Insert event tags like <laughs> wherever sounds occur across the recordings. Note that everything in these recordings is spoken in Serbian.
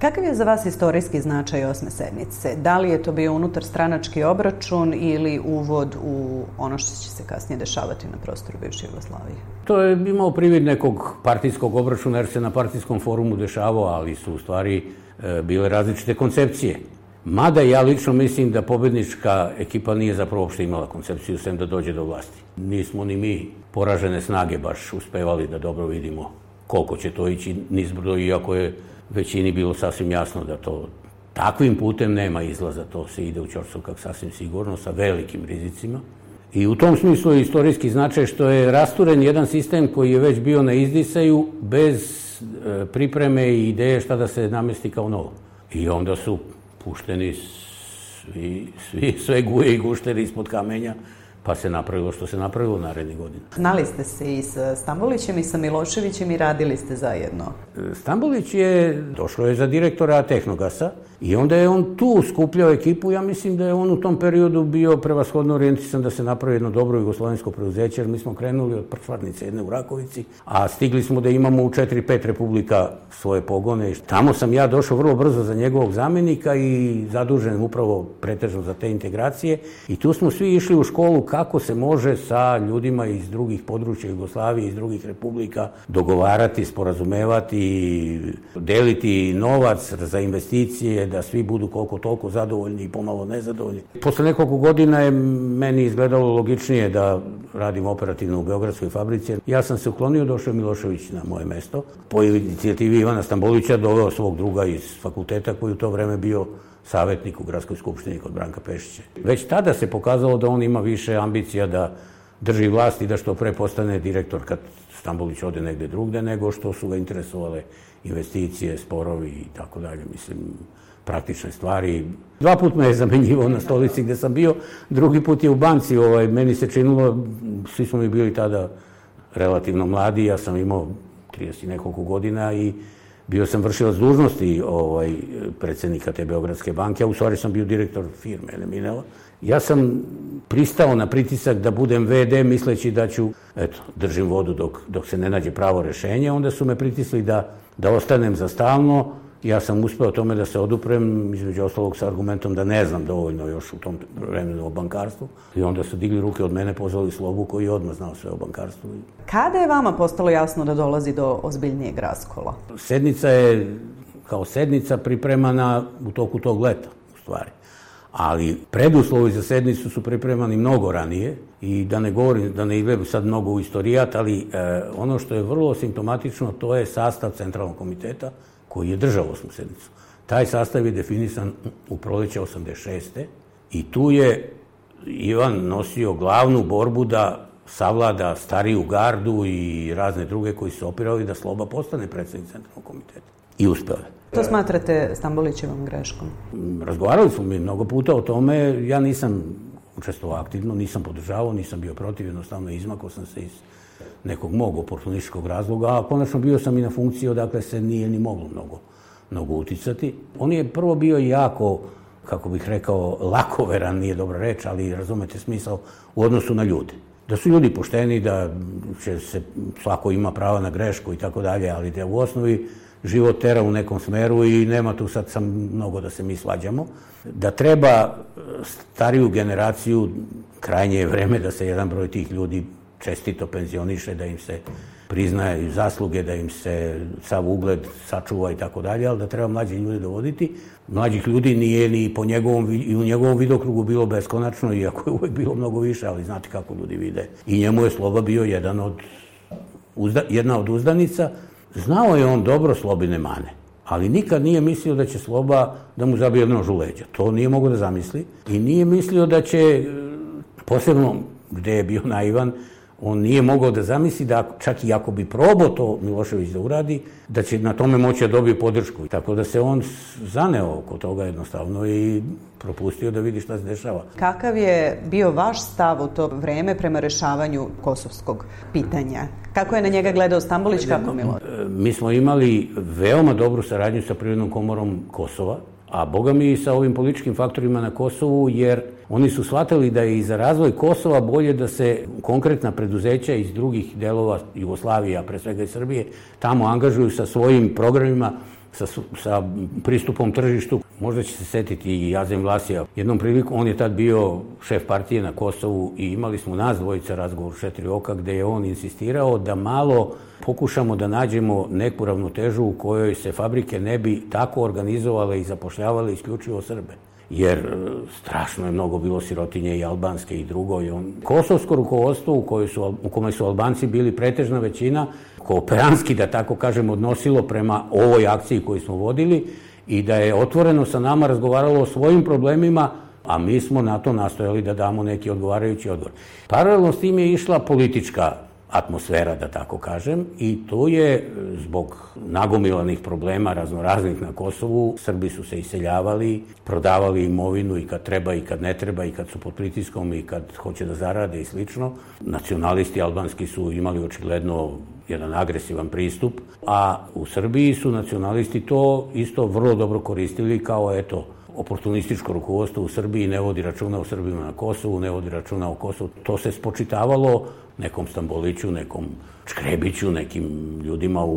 Kakav je za vas istorijski značaj osme sedmice? Da li je to bio unutar stranački obračun ili uvod u ono što će se kasnije dešavati na prostoru bivše Jugoslavije? To je imao privid nekog partijskog obračuna jer se na partijskom forumu dešavao, ali su u stvari e, bile različite koncepcije. Mada ja lično mislim da pobednička ekipa nije zapravo uopšte imala koncepciju sem da dođe do vlasti. Nismo ni mi poražene snage baš uspevali da dobro vidimo koliko će to ići nizbrdo, iako je većini bilo sasvim jasno da to takvim putem nema izlaza, to se ide u Ćorsokak sasvim sigurno, sa velikim rizicima. I u tom smislu je istorijski značaj što je rasturen jedan sistem koji je već bio na izdisaju bez e, pripreme i ideje šta da se namesti kao novo. I onda su pušteni svi, svi sve guje i gušteri ispod kamenja pa se napravilo što se napravilo narednih godina. Znali ste se i sa Stambolićem i sa Miloševićem i radili ste zajedno? Stambolić je, došlo je za direktora Tehnogasa i onda je on tu skupljao ekipu. Ja mislim da je on u tom periodu bio prevashodno orijentisan da se napravi jedno dobro jugoslovensko preuzeće, jer mi smo krenuli od prčvarnice jedne u Rakovici, a stigli smo da imamo u 4-5 republika svoje pogone. Tamo sam ja došao vrlo brzo za njegovog zamenika i zadužen upravo pretežno za te integracije i tu smo svi išli u školu kako se može sa ljudima iz drugih područja Jugoslavije, iz drugih republika dogovarati, sporazumevati, deliti novac za investicije, da svi budu koliko toliko zadovoljni i pomalo nezadovoljni. Posle nekoliko godina je meni izgledalo logičnije da radim operativno u Beogradskoj fabrici. Ja sam se uklonio, došao Milošević na moje mesto. Po inicijativi Ivana Stambolića doveo svog druga iz fakulteta koji u to vreme bio savjetnik u Gradskoj skupštini kod Branka Pešića. Već tada se pokazalo da on ima više ambicija da drži vlast i da što pre postane direktor kad Stambolić ode negde drugde, nego što su ga interesovale investicije, sporovi i tako dalje. Mislim, praktične stvari. Dva put me je zamenjivao na stolici gde sam bio, drugi put je u banci, ovaj, meni se činilo, svi smo mi bili tada relativno mladi, ja sam imao 30 nekoliko godina i bio sam vršilac dužnosti ovaj, predsednika te Beogradske banke, a u stvari sam bio direktor firme Eleminela. Ja sam pristao na pritisak da budem VD misleći da ću, eto, držim vodu dok, dok se ne nađe pravo rešenje, onda su me pritisli da, da ostanem za stalno, Ja sam uspeo tome da se oduprem, između ostalog sa argumentom da ne znam dovoljno još u tom vremenu o bankarstvu. I onda su digli ruke od mene, pozvali Slobu koji je odmah znao sve o bankarstvu. Kada je vama postalo jasno da dolazi do ozbiljnijeg raskola? Sednica je kao sednica pripremana u toku tog leta, u stvari. Ali preduslovi za sednicu su pripremani mnogo ranije i da ne govorim, da ne idem sad mnogo u istorijat, ali e, ono što je vrlo simptomatično to je sastav centralnog komiteta koji je držao osmu sednicu. Taj sastav je definisan u proleće 86. I tu je Ivan nosio glavnu borbu da savlada stariju gardu i razne druge koji su opirali da Sloba postane predsednik centralnog komiteta. I uspeo je. To smatrate Stambolićevom greškom? Razgovarali smo mi mnogo puta o tome. Ja nisam učestvovao aktivno, nisam podržavao, nisam bio protiv, jednostavno izmakao sam se iz nekog mog oportunističkog razloga, a konačno bio sam i na funkciji odakle se nije ni moglo mnogo, mnogo uticati. On je prvo bio jako, kako bih rekao, lakoveran, nije dobra reč, ali razumete smisao, u odnosu na ljude. Da su ljudi pošteni, da će se, svako ima prava na grešku i tako dalje, ali da u osnovi život tera u nekom smeru i nema tu sad sam mnogo da se mi svađamo. Da treba stariju generaciju, krajnje je vreme da se jedan broj tih ljudi čestito penzioniše, da im se priznaje zasluge, da im se sav ugled sačuva i tako dalje, ali da treba mlađe ljude dovoditi. Mlađih ljudi nije ni po njegovom, i u njegovom vidokrugu bilo beskonačno, iako je uvek bilo mnogo više, ali znate kako ljudi vide. I njemu je Sloba bio jedan od, uzda, jedna od uzdanica. Znao je on dobro Slobine mane, ali nikad nije mislio da će Sloba da mu zabije nož u leđa. To nije mogo da zamisli. I nije mislio da će, posebno gde je bio naivan, on nije mogao da zamisli da čak i ako bi probao to Milošević da uradi, da će na tome moći da dobije podršku. Tako da se on zaneo oko toga jednostavno i propustio da vidi šta se dešava. Kakav je bio vaš stav u to vreme prema rešavanju kosovskog pitanja? Kako je na njega gledao Stambolić, kako Milo? Mi smo imali veoma dobru saradnju sa Prirodnom komorom Kosova, a boga mi i sa ovim političkim faktorima na Kosovu, jer oni su shvatili da je i za razvoj Kosova bolje da se konkretna preduzeća iz drugih delova Jugoslavije, a pre svega i Srbije, tamo angažuju sa svojim programima, sa, sa pristupom tržištu. Možda će se setiti i Jazem Vlasija. Jednom priliku, on je tad bio šef partije na Kosovu i imali smo nas dvojica razgovor četiri oka gde je on insistirao da malo pokušamo da nađemo neku ravnotežu u kojoj se fabrike ne bi tako organizovale i zapošljavale isključivo Srbe jer e, strašno je mnogo bilo sirotinje i albanske i drugo. I on, kosovsko rukovodstvo u, kojoj su, u kome su Albanci bili pretežna većina, kooperanski, da tako kažem, odnosilo prema ovoj akciji koju smo vodili i da je otvoreno sa nama razgovaralo o svojim problemima, a mi smo na to nastojali da damo neki odgovarajući odgovor. Paralelno s tim je išla politička atmosfera, da tako kažem, i to je zbog nagomilanih problema raznoraznih na Kosovu, Srbi su se iseljavali, prodavali imovinu i kad treba i kad ne treba i kad su pod pritiskom i kad hoće da zarade i slično. Nacionalisti albanski su imali očigledno jedan agresivan pristup, a u Srbiji su nacionalisti to isto vrlo dobro koristili kao eto oportunističko rukovodstvo u Srbiji ne vodi računa o Srbima na Kosovu, ne vodi računa o Kosovu. To se spočitavalo nekom Stamboliću, nekom Čkrebiću, nekim ljudima u,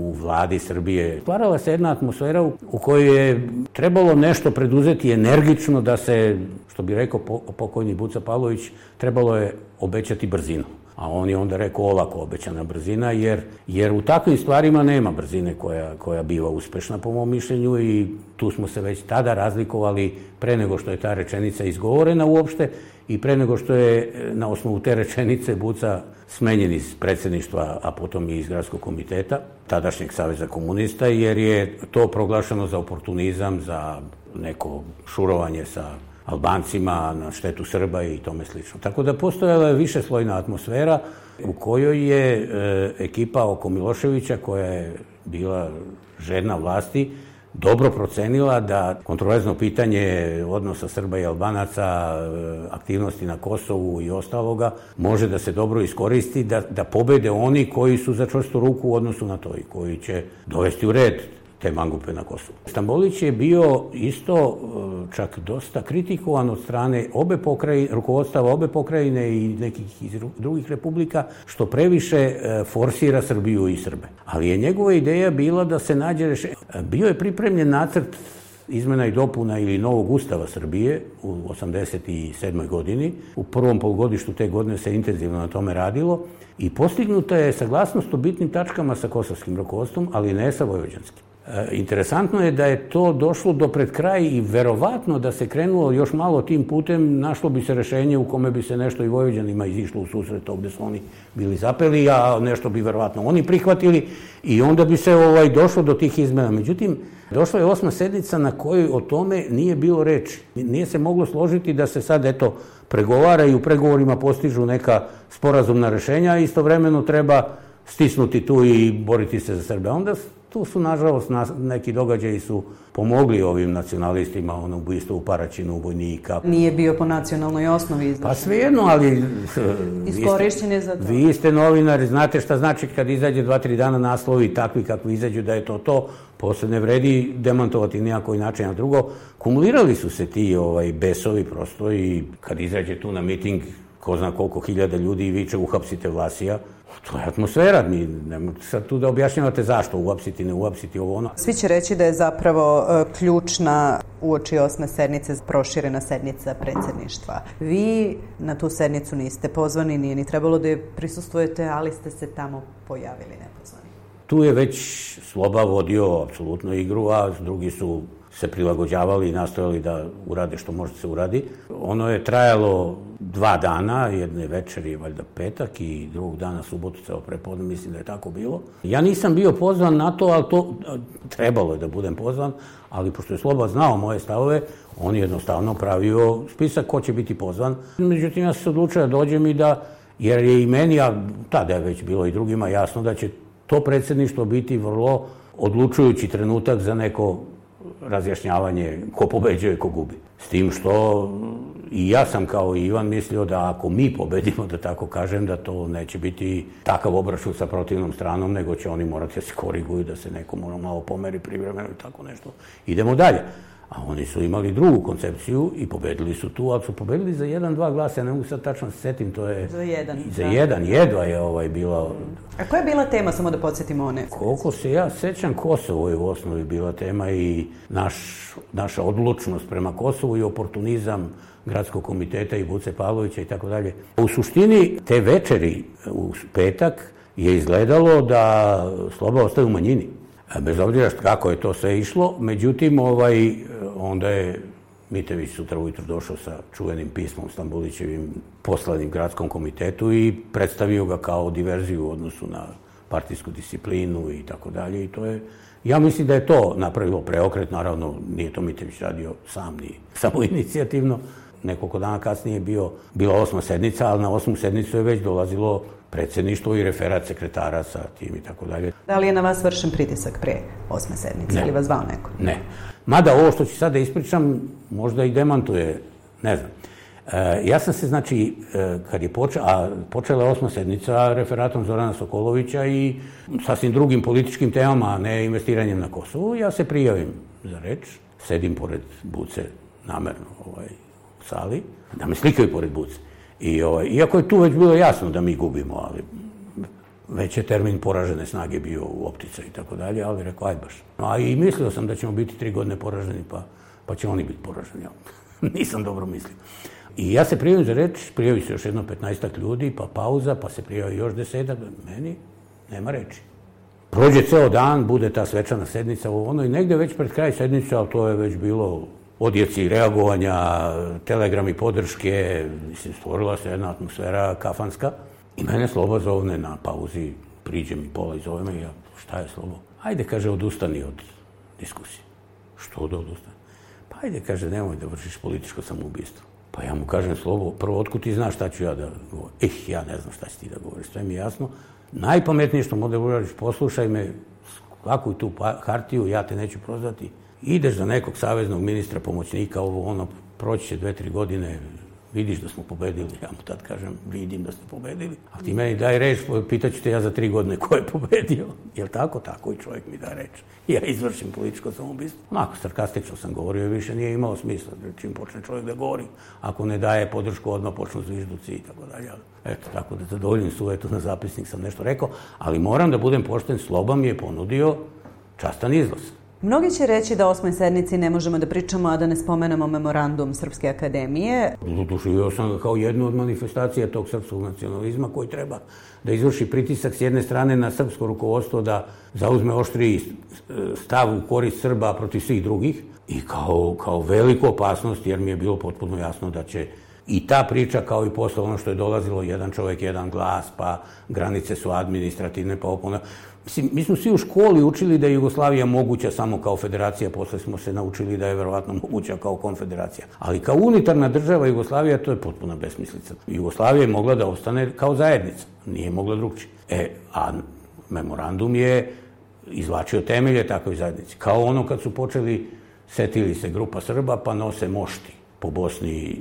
u vladi Srbije. Stvarala se jedna atmosfera u, u kojoj je trebalo nešto preduzeti energično da se, što bi rekao pokojni Buca Pavlović, trebalo je obećati brzinu. A on je onda rekao olako obećana brzina, jer, jer u takvim stvarima nema brzine koja, koja biva uspešna po mom mišljenju i tu smo se već tada razlikovali pre nego što je ta rečenica izgovorena uopšte i pre nego što je e, na osnovu te rečenice Buca smenjen iz predsedništva, a potom i iz gradskog komiteta, tadašnjeg Saveza komunista, jer je to proglašeno za oportunizam, za neko šurovanje sa Albancima, na štetu Srba i tome slično. Tako da postojala je više slojna atmosfera u kojoj je e, ekipa oko Miloševića, koja je bila žedna vlasti, dobro procenila da kontroverzno pitanje odnosa Srba i Albanaca, e, aktivnosti na Kosovu i ostaloga, može da se dobro iskoristi, da, da pobede oni koji su za čvrstu ruku u odnosu na to i koji će dovesti u red te mangupe na Kosovu. Stambolić je bio isto e, čak dosta kritikovan od strane obe pokrajine, rukovodstava obe pokrajine i nekih iz drugih republika, što previše e, forsira Srbiju i Srbe. Ali je njegova ideja bila da se nađe rešenje. Bio je pripremljen nacrt izmena i dopuna ili novog ustava Srbije u 87. godini. U prvom polgodištu te godine se intenzivno na tome radilo i postignuta je saglasnost o bitnim tačkama sa kosovskim rukovodstvom, ali ne sa vojvođanskim. E, interesantno je da je to došlo do pred kraj i verovatno da se krenulo još malo tim putem, našlo bi se rešenje u kome bi se nešto i Vojvođanima izišlo u susret gde su oni bili zapeli, a nešto bi verovatno oni prihvatili i onda bi se ovaj došlo do tih izmena. Međutim, došla je osma sednica na kojoj o tome nije bilo reči. Nije se moglo složiti da se sad, eto, pregovara i u pregovorima postižu neka sporazumna rešenja, a istovremeno treba stisnuti tu i boriti se za Srbe. Onda tu su, nažalost, neki događaji su pomogli ovim nacionalistima, ono ubojstvo u Paraćinu, vojnika. Nije bio po nacionalnoj osnovi izdašen. Pa svejedno, ali... Iskorišćen je za to. Vi ste novinari, znate šta znači kad izađe dva, tri dana naslovi takvi kakvi izađu da je to to, posle ne vredi demantovati nijakoj način, a drugo, kumulirali su se ti ovaj, besovi prosto i kad izađe tu na miting ko zna koliko hiljada ljudi i viče uhapsite Vlasija, To je atmosfera, mi ne sad tu da objašnjavate zašto uapsiti, ne uapsiti ovo ono. Svi će reći da je zapravo e, ključna uoči osme sednice proširena sednica predsedništva. Vi na tu sednicu niste pozvani, nije ni trebalo da je prisustujete, ali ste se tamo pojavili nepozvani. Tu je već Sloba vodio apsolutno igru, a drugi su se prilagođavali i nastojali da urade što može da se uradi. Ono je trajalo dva dana, jedne večeri, valjda petak i drugog dana subotu, ceo prepodne, mislim da je tako bilo. Ja nisam bio pozvan na to, ali to trebalo je da budem pozvan, ali pošto je Sloba znao moje stavove, on je jednostavno pravio spisak ko će biti pozvan. Međutim, ja sam se odlučio da dođem i da, jer je i meni, a tada je već bilo i drugima jasno da će to predsedništvo biti vrlo odlučujući trenutak za neko razjašnjavanje ko pobeđuje, ko gubi. S tim što i ja sam kao i Ivan mislio da ako mi pobedimo, da tako kažem, da to neće biti takav obračun sa protivnom stranom, nego će oni morati da se koriguju, da se neko mora malo pomeri privremeno i tako nešto. Idemo dalje. A oni su imali drugu koncepciju i pobedili su tu, ali su pobedili za jedan, dva glasa, ja ne mogu sad tačno se setim, to je... Za jedan. Za da. jedan, jedva je ovaj bila... A koja je bila tema, samo da podsjetimo one? Koliko se ja sećam, Kosovo je u osnovi bila tema i naš, naša odlučnost prema Kosovu i oportunizam gradskog komiteta i Buce Pavlovića i tako dalje. U suštini, te večeri u petak je izgledalo da Sloba ostaje u manjini bez obzira kako je to sve išlo, međutim, ovaj, onda je Mitević sutra ujutro došao sa čuvenim pismom Stambulićevim poslanim gradskom komitetu i predstavio ga kao diverziju u odnosu na partijsku disciplinu i tako dalje i to je Ja mislim da je to napravilo preokret, naravno nije to Mitević radio sam, ni samo inicijativno. Nekoliko dana kasnije je bio, bila osma sednica, ali na osmu sednicu je već dolazilo predsedništvo i referat sekretara sa tim i tako dalje. Da li je na vas vršen pritisak pre osme sednice ne. ili vas zvao neko? Ne. Mada ovo što ću sada ispričam možda i demantuje, ne znam. E, ja sam se, znači, e, kad je počela, a počela osma sednica referatom Zorana Sokolovića i sasvim drugim političkim temama, a ne investiranjem na Kosovu, ja se prijavim za reč, sedim pored Buce, namerno ovaj, u sali, da me slikaju pored Buce. I, ovaj, iako je tu već bilo jasno da mi gubimo, ali već je termin poražene snage bio u optica i tako dalje, ali rekao, ajde baš. A i mislio sam da ćemo biti tri godine poraženi, pa, pa će oni biti poraženi. <laughs> Nisam dobro mislio. I ja se prijavim za reč, prijavi se još jedno 15 ljudi, pa pauza, pa se prijavi još desetak, meni nema reči. Prođe ceo dan, bude ta svečana sednica, ono i negde već pred kraj sednice, ali to je već bilo odjeci reagovanja, telegrami podrške, mislim, stvorila se jedna atmosfera kafanska. I mene Sloba zovne na pauzi, priđe mi pola i zove me, ja, šta je Slobo? Ajde, kaže, odustani od diskusije. Što da odustani? Pa ajde, kaže, nemoj da vršiš političko samoubistvo. Pa ja mu kažem, Slobo, prvo, otkud ti znaš šta ću ja da govorim? Eh, ja ne znam šta će ti da govoriš, sve mi je jasno. Najpametnije što možda uradiš, poslušaj me, kakvu tu pa, hartiju, ja te neću prozvati, ideš za nekog saveznog ministra, pomoćnika, ovo ono, proći će dve, tri godine, vidiš da smo pobedili, ja mu tad kažem, vidim da ste pobedili, a ti meni daj reč, pitaću te ja za tri godine ko je pobedio. Jel tako? Tako i čovjek mi da reč. Ja izvršim političko samoubistvo. Onako, sarkastično sam govorio više nije imalo smisla. Čim počne čovjek da govori, ako ne daje podršku, odmah počnu zvižduci i tako dalje. Eto, tako da zadovoljim su, eto, na zapisnik sam nešto rekao, ali moram da budem pošten, Sloba mi je ponudio častan izlaz. Mnogi će reći da osmoj sednici ne možemo da pričamo, a da ne spomenemo memorandum Srpske akademije. Doživio sam ga kao jednu od manifestacija tog srpskog nacionalizma koji treba da izvrši pritisak s jedne strane na srpsko rukovodstvo da zauzme oštri stav u korist Srba protiv svih drugih i kao, kao veliku opasnost jer mi je bilo potpuno jasno da će I ta priča, kao i posle ono što je dolazilo, jedan čovek, jedan glas, pa granice su administrativne, pa opona. Mislim, mi smo svi u školi učili da je Jugoslavija moguća samo kao federacija, posle smo se naučili da je verovatno moguća kao konfederacija. Ali kao unitarna država Jugoslavija, to je potpuna besmislica. Jugoslavija je mogla da ostane kao zajednica, nije mogla drugčije. E, a memorandum je izvlačio temelje takvoj zajednici. Kao ono kad su počeli, setili se grupa Srba, pa nose mošti po Bosni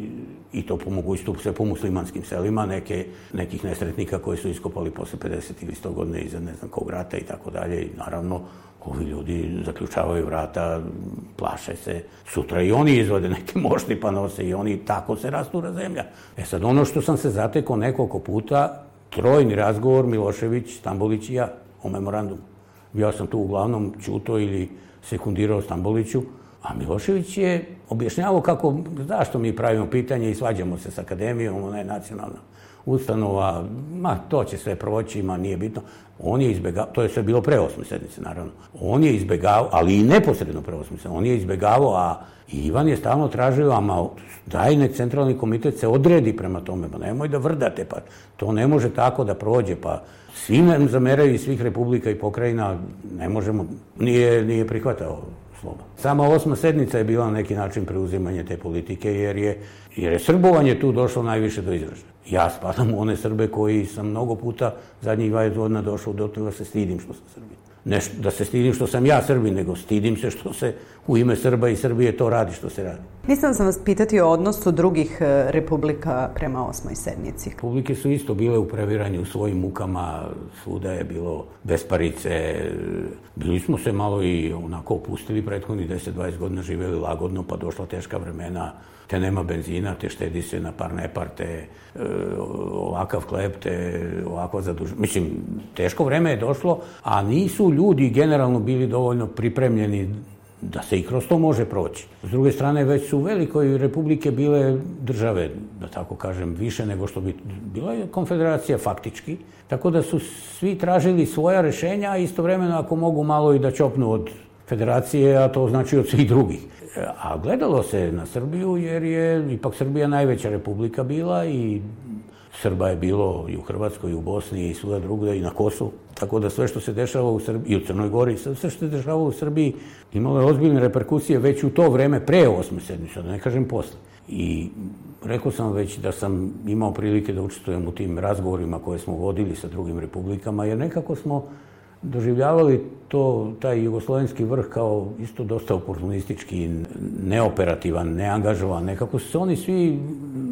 i to po mogućstvu sve po muslimanskim selima, neke, nekih nesretnika koji su iskopali posle 50 ili 100 godina iza ne znam kog rata i tako dalje. I naravno, ovi ljudi zaključavaju vrata, plaše se. Sutra i oni izvode neke mošti pa nose i oni tako se rastura zemlja. E sad, ono što sam se zatekao nekoliko puta, trojni razgovor Milošević, Stambolić i ja o memorandumu. Ja sam tu uglavnom čuto ili sekundirao Stamboliću, A Milošević je objašnjavao kako, zašto mi pravimo pitanje i svađamo se s akademijom, ona je nacionalna ustanova, ma to će sve proći, ma nije bitno. On je izbegao, to je sve bilo pre osme sedmice, naravno. On je izbegao, ali i neposredno pre osme sedmice, on je izbegavao, a Ivan je stalno tražio, ama daj nek centralni komitet se odredi prema tome, pa nemoj da vrdate, pa to ne može tako da prođe, pa svi nam zameraju iz svih republika i pokrajina, ne možemo, nije, nije prihvatao sloba. Sama osma sednica je bila na neki način preuzimanje te politike, jer je, jer je srbovanje tu došlo najviše do izražaja. Ja spadam u one Srbe koji sam mnogo puta zadnjih 20 godina došao do toga da se stidim što sam Srbin. Ne da se stidim što sam ja Srbin, nego stidim se što se u ime Srba i Srbije to radi što se radi. Nisam sam vas pitati o odnosu drugih e, republika prema osmoj sednici. Republike su isto bile u previranju u svojim mukama, svuda je bilo besparice, bili smo se malo i onako opustili prethodnih 10-20 godina, živjeli lagodno, pa došla teška vremena, te nema benzina, te štedi se na par nepar, te e, ovakav klep, te ovako zaduž... Mislim, teško vreme je došlo, a nisu ljudi generalno bili dovoljno pripremljeni da se i kroz to može proći. S druge strane, već su u velikoj republike bile države, da tako kažem, više nego što bi bila konfederacija faktički, tako da su svi tražili svoja rešenja, istovremeno ako mogu malo i da čopnu od federacije, a to znači od svih drugih. A gledalo se na Srbiju jer je ipak Srbija najveća republika bila i Srba je bilo i u Hrvatskoj, i u Bosni, i svuda drugde, i na Kosovu. Tako da sve što se dešava u Srbiji, i u Crnoj Gori, sve što se dešava u Srbiji imalo je ozbiljne reperkusije već u to vreme, pre osme sedmice, da ne kažem posle. I rekao sam već da sam imao prilike da učestvujem u tim razgovorima koje smo vodili sa drugim republikama, jer nekako smo doživljavali to, taj jugoslovenski vrh kao isto dosta oportunistički, neoperativan, neangažovan. Nekako su se oni svi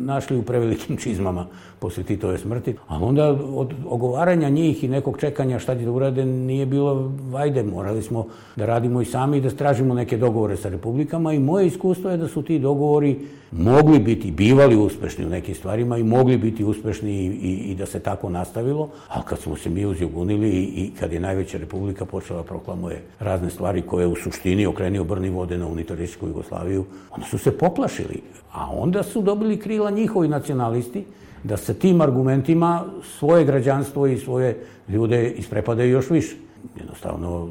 našli u prevelikim čizmama posle Titove smrti. A onda od ogovaranja njih i nekog čekanja šta će da urade nije bilo vajde. Morali smo da radimo i sami i da stražimo neke dogovore sa republikama i moje iskustvo je da su ti dogovori mogli biti, bivali uspešni u nekim stvarima i mogli biti uspešni i, i, i da se tako nastavilo, a kad smo se mi uzjugunili i, i kad je najveća republika počela proklamuje razne stvari koje u suštini okrenio brni vode na unitarističku Jugoslaviju, onda su se poplašili, a onda su dobili krila njihovi nacionalisti, da sa tim argumentima svoje građanstvo i svoje ljude isprepadaju još više. Jednostavno,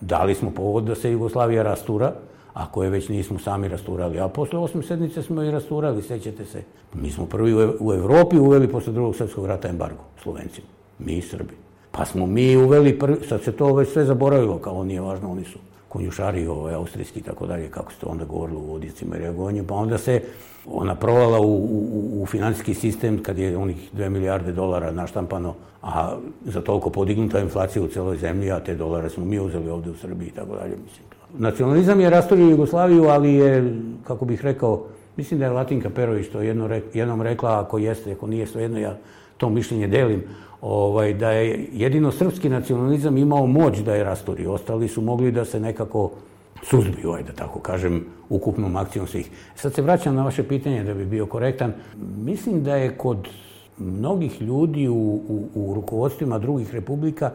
dali smo povod da se Jugoslavija rastura, ako je već nismo sami rasturali. A posle osme sednice smo i rasturali, sećate se. Mi smo prvi u Evropi uveli posle drugog srpskog rata embargo, Slovencima. Mi i Srbi. Pa smo mi uveli prvi, sad se to već sve zaboravilo, kao nije važno, oni su konjušari ovaj, austrijski i tako dalje, kako ste onda govorili u vodicima i reagovanju, pa onda se ona provala u, u, u finansijski sistem kad je onih 2 milijarde dolara naštampano, a za toliko podignuta inflacija u celoj zemlji, a te dolare smo mi uzeli ovde u Srbiji i tako dalje, mislim. Nacionalizam je rastorio Jugoslaviju, ali je, kako bih rekao, mislim da je Latinka Perović to jedno, jednom rekla, ako jeste, ako nije, jedno, ja to mišljenje delim, ovaj, da je jedino srpski nacionalizam imao moć da je rasturi. Ostali su mogli da se nekako suzbiju, aj da tako kažem, ukupnom akcijom svih. Sad se vraćam na vaše pitanje da bi bio korektan. Mislim da je kod mnogih ljudi u, u, u rukovodstvima drugih republika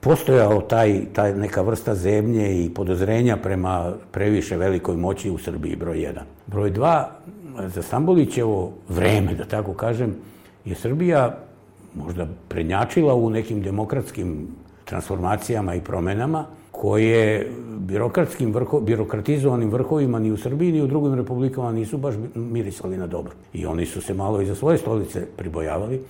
postojao taj, taj neka vrsta zemlje i podozrenja prema previše velikoj moći u Srbiji, broj jedan. Broj dva, za Stambolićevo vreme, da tako kažem, je Srbija možda prednjačila u nekim demokratskim transformacijama i promenama koje birokratskim vrho, birokratizovanim vrhovima ni u Srbiji ni u drugim republikama nisu baš mirisali na dobro. I oni su se malo i za svoje stolice pribojavali.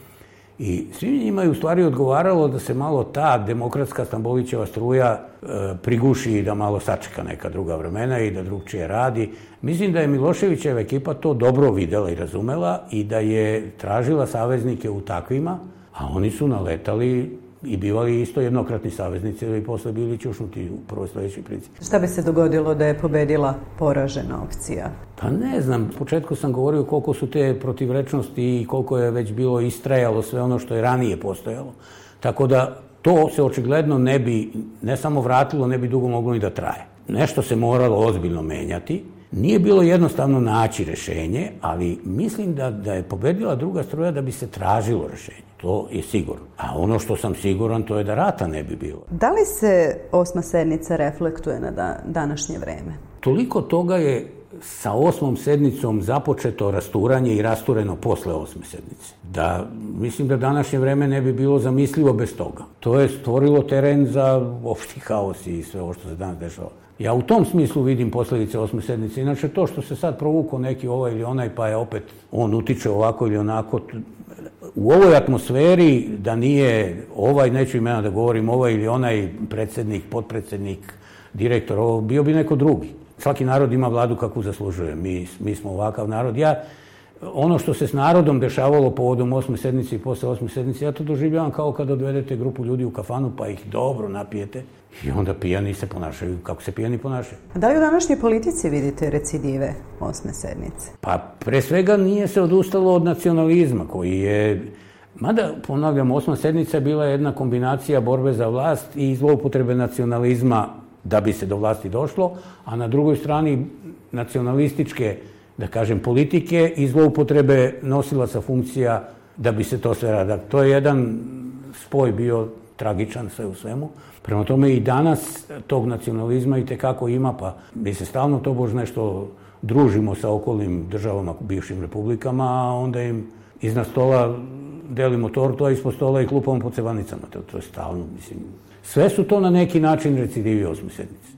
I svi njima je u stvari odgovaralo da se malo ta demokratska Stambolićeva struja e, priguši i da malo sačeka neka druga vremena i da drugčije radi. Mislim da je Miloševićeva ekipa to dobro videla i razumela i da je tražila saveznike u takvima, a oni su naletali i bivali isto jednokratni saveznici ili posle bili čušnuti u prvoj sledećoj princip. Šta bi se dogodilo da je pobedila poražena opcija? Pa ne znam, u početku sam govorio koliko su te protivrečnosti i koliko je već bilo istrajalo sve ono što je ranije postojalo. Tako da to se očigledno ne bi, ne samo vratilo, ne bi dugo moglo ni da traje. Nešto se moralo ozbiljno menjati, Nije bilo jednostavno naći rešenje, ali mislim da, da je pobedila druga struja da bi se tražilo rešenje. To je sigurno. A ono što sam siguran to je da rata ne bi bilo. Da li se osma sednica reflektuje na da, današnje vreme? Toliko toga je sa osmom sednicom započeto rasturanje i rastureno posle osme sednice. Da, mislim da današnje vreme ne bi bilo zamislivo bez toga. To je stvorilo teren za opšti haos i sve ovo što se danas dešava. Ja u tom smislu vidim posledice osme sednice. Inače, to što se sad provuko neki ovaj ili onaj, pa je opet on utiče ovako ili onako, u ovoj atmosferi da nije ovaj, neću imena da govorim, ovaj ili onaj predsednik, podpredsednik, direktor, ovo, bio bi neko drugi. Svaki narod ima vladu kakvu zaslužuje. Mi, mi smo ovakav narod. Ja, ono što se s narodom dešavalo povodom osme sednice i posle osme sednice, ja to doživljavam kao kad odvedete grupu ljudi u kafanu pa ih dobro napijete I onda pijani se ponašaju kako se pijani ponašaju. A da li u današnjoj politici vidite recidive osme sednice? Pa pre svega nije se odustalo od nacionalizma koji je Mada, ponavljam, osma sednica je bila jedna kombinacija borbe za vlast i zloupotrebe nacionalizma da bi se do vlasti došlo, a na drugoj strani nacionalističke, da kažem, politike i zloupotrebe nosila sa funkcija da bi se to sve rada. To je jedan spoj bio tragičan sve u svemu. Prema tome i danas tog nacionalizma i tekako ima, pa mi se stalno to bož nešto družimo sa okolnim državama, bivšim republikama, a onda im iznad stola delimo tortu, a ispod stola i klupamo po cevanicama. To, to je stalno, mislim. Sve su to na neki način recidivi osmi sedmice.